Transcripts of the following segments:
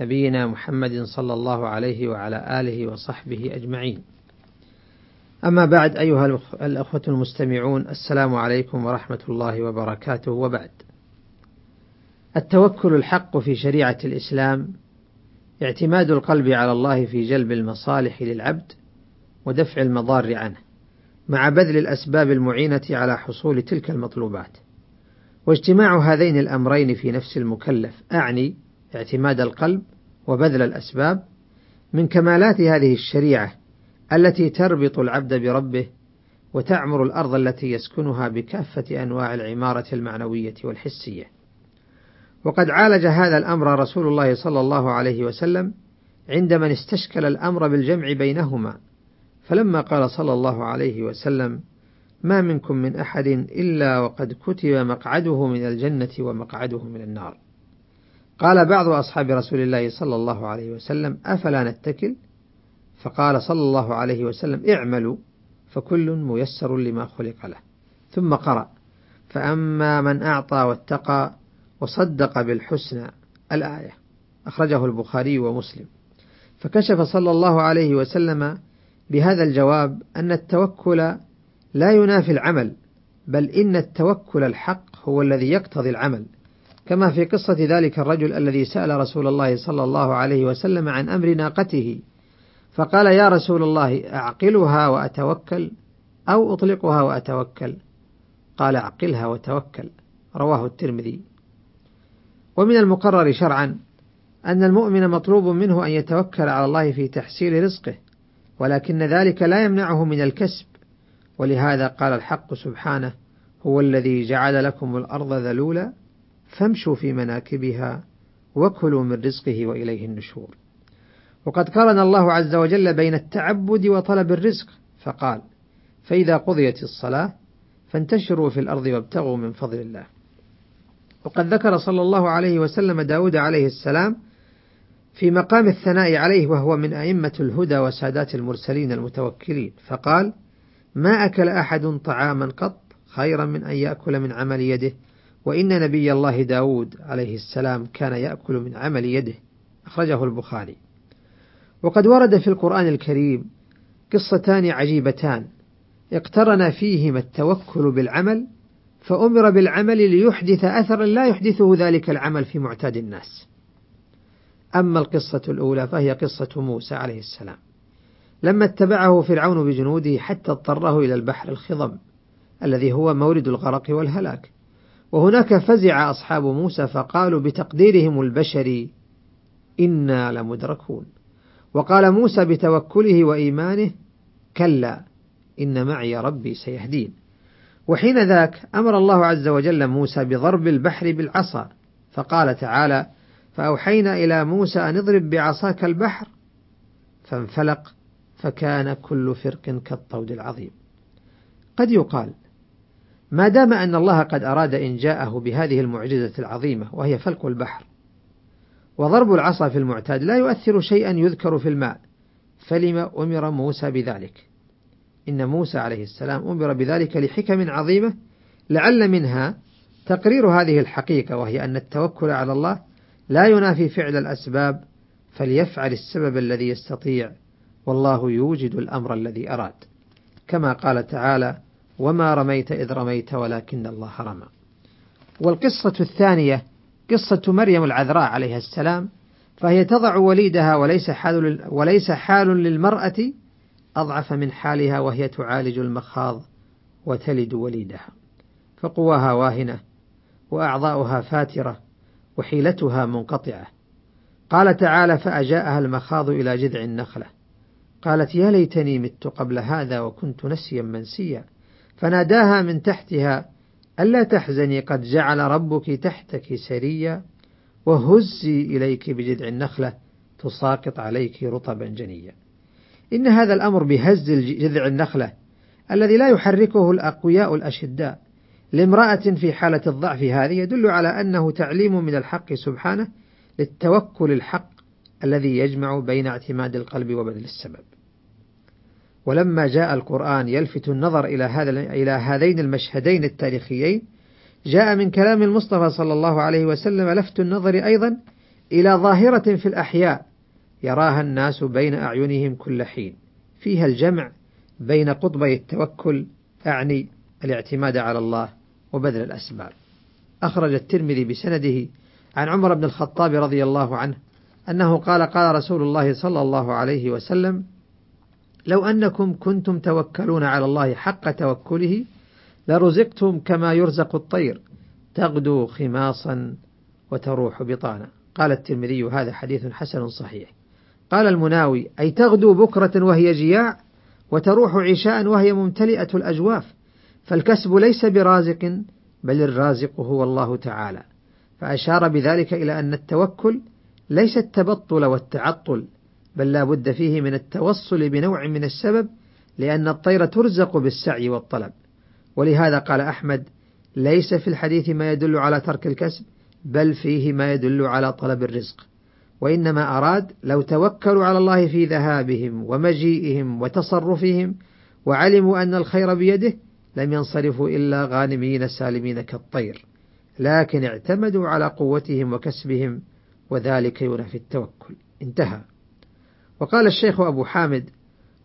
نبينا محمد صلى الله عليه وعلى آله وصحبه أجمعين. أما بعد أيها الأخوة المستمعون السلام عليكم ورحمة الله وبركاته وبعد. التوكل الحق في شريعة الإسلام اعتماد القلب على الله في جلب المصالح للعبد ودفع المضار عنه مع بذل الأسباب المعينة على حصول تلك المطلوبات. واجتماع هذين الأمرين في نفس المكلف أعني اعتماد القلب وبذل الأسباب من كمالات هذه الشريعة التي تربط العبد بربه وتعمر الأرض التي يسكنها بكافة أنواع العمارة المعنوية والحسية. وقد عالج هذا الأمر رسول الله صلى الله عليه وسلم عندما استشكل الأمر بالجمع بينهما، فلما قال صلى الله عليه وسلم: ما منكم من أحد إلا وقد كتب مقعده من الجنة ومقعده من النار. قال بعض أصحاب رسول الله صلى الله عليه وسلم: أفلا نتكل؟ فقال صلى الله عليه وسلم: اعملوا فكل ميسر لما خلق له. ثم قرأ: فأما من أعطى واتقى وصدق بالحسنى الآية. أخرجه البخاري ومسلم. فكشف صلى الله عليه وسلم بهذا الجواب أن التوكل لا ينافي العمل بل إن التوكل الحق هو الذي يقتضي العمل كما في قصة ذلك الرجل الذي سأل رسول الله صلى الله عليه وسلم عن أمر ناقته فقال يا رسول الله أعقلها وأتوكل أو أطلقها وأتوكل؟ قال أعقلها وتوكل رواه الترمذي. ومن المقرر شرعا أن المؤمن مطلوب منه أن يتوكل على الله في تحصيل رزقه ولكن ذلك لا يمنعه من الكسب. ولهذا قال الحق سبحانه هو الذي جعل لكم الأرض ذلولا فامشوا في مناكبها وكلوا من رزقه وإليه النشور. وقد قارن الله عز وجل بين التعبد وطلب الرزق فقال فإذا قضيت الصلاة فانتشروا في الأرض وابتغوا من فضل الله. وقد ذكر صلى الله عليه وسلم داود عليه السلام في مقام الثناء عليه وهو من أئمة الهدى وسادات المرسلين المتوكلين فقال ما أكل أحد طعاما قط خيرا من أن يأكل من عمل يده وإن نبي الله داود عليه السلام كان يأكل من عمل يده أخرجه البخاري. وقد ورد في القرآن الكريم قصتان عجيبتان. اقترن فيهما التوكل بالعمل فأمر بالعمل ليحدث أثرا لا يحدثه ذلك العمل في معتاد الناس. أما القصة الأولى فهي قصة موسى عليه السلام. لما اتبعه فرعون بجنوده حتى اضطره إلى البحر الخضم الذي هو مورد الغرق والهلاك. وهناك فزع أصحاب موسى فقالوا بتقديرهم البشري إنا لمدركون. وقال موسى بتوكله وإيمانه كلا إن معي ربي سيهدين. وحين ذاك أمر الله عز وجل موسى بضرب البحر بالعصا فقال تعالى فأوحينا إلى موسى أن اضرب بعصاك البحر. فانفلق فكان كل فرق كالطود العظيم. قد يقال ما دام أن الله قد أراد إنجاءه بهذه المعجزة العظيمة وهي فلق البحر وضرب العصا في المعتاد لا يؤثر شيئا يذكر في الماء. فلما أمر موسى بذلك؟ إن موسى عليه السلام أمر بذلك لحكم عظيمة لعل منها تقرير هذه الحقيقة وهي أن التوكل على الله لا ينافي فعل الأسباب فليفعل السبب الذي يستطيع والله يوجد الأمر الذي أراد. كما قال تعالى وما رميت إذ رميت ولكن الله رمى. والقصة الثانية قصة مريم العذراء عليها السلام فهي تضع وليدها وليس حال وليس حال للمرأة أضعف من حالها وهي تعالج المخاض وتلد وليدها. فقواها واهنة وأعضاؤها فاترة وحيلتها منقطعة. قال تعالى فأجاءها المخاض إلى جذع النخلة قالت يا ليتني مت قبل هذا وكنت نسيا منسيا فناداها من تحتها ألا تحزني قد جعل ربك تحتك سريا وهزي إليك بجذع النخلة تساقط عليك رطبا جنيا إن هذا الأمر بهز جذع النخلة الذي لا يحركه الأقوياء الأشداء لامرأة في حالة الضعف هذه يدل على أنه تعليم من الحق سبحانه للتوكل الحق الذي يجمع بين اعتماد القلب وبذل السبب. ولما جاء القرآن يلفت النظر إلى هذا إلى هذين المشهدين التاريخيين جاء من كلام المصطفى صلى الله عليه وسلم لفت النظر أيضا إلى ظاهرة في الأحياء يراها الناس بين أعينهم كل حين. فيها الجمع بين قطبي التوكل أعني الاعتماد على الله وبذل الأسباب. أخرج الترمذي بسنده عن عمر بن الخطاب رضي الله عنه أنه قال قال رسول الله صلى الله عليه وسلم لو أنكم كنتم توكلون على الله حق توكله لرزقتم كما يرزق الطير. تغدو خماصا وتروح بطانا قال الترمذي هذا حديث حسن صحيح. قال المناوي أي تغدو بكرة وهي جياع وتروح عشاء وهي ممتلئة الأجواف. فالكسب ليس برازق بل الرازق هو الله تعالى. فأشار بذلك إلى أن التوكل ليس التبطل والتعطل. بل لا بد فيه من التوصل بنوع من السبب لأن الطير ترزق بالسعي والطلب. ولهذا قال أحمد ليس في الحديث ما يدل على ترك الكسب بل فيه ما يدل على طلب الرزق. وإنما أراد لو توكلوا على الله في ذهابهم ومجيئهم وتصرفهم وعلموا أن الخير بيده لم ينصرفوا إلا غانمين سالمين كالطير. لكن اعتمدوا على قوتهم وكسبهم وذلك ينافي التوكل. انتهى. وقال الشيخ أبو حامد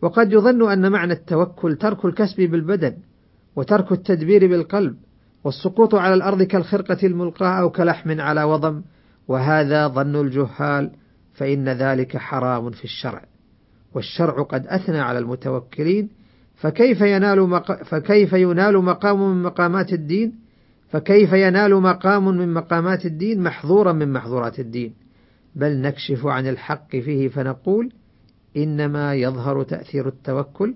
وقد يظن أن معنى التوكل ترك الكسب بالبدن وترك التدبير بالقلب والسقوط على الأرض كالخرقة الملقاة أو كلحم على وضم وهذا ظن الجهال فإن ذلك حرام في الشرع. والشرع قد أثنى على المتوكلين فكيف ينال مق... فكيف ينال مقام من مقامات الدين؟ فكيف ينال مقام من مقامات الدين محظورا من محظورات الدين؟ بل نكشف عن الحق فيه فنقول إنما يظهر تأثير التوكل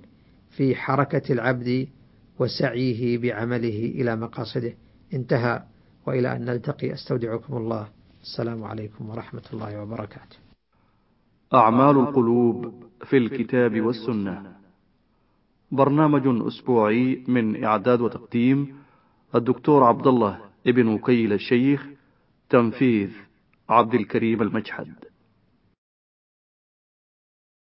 في حركة العبد وسعيه بعمله إلى مقاصده. انتهى وإلى أن نلتقي. أستودعكم الله. السلام عليكم ورحمة الله وبركاته. أعمال القلوب في الكتاب والسنة. برنامج أسبوعي من إعداد وتقديم الدكتور عبد الله ابن وكيل الشيخ تنفيذ عبد الكريم المجحد.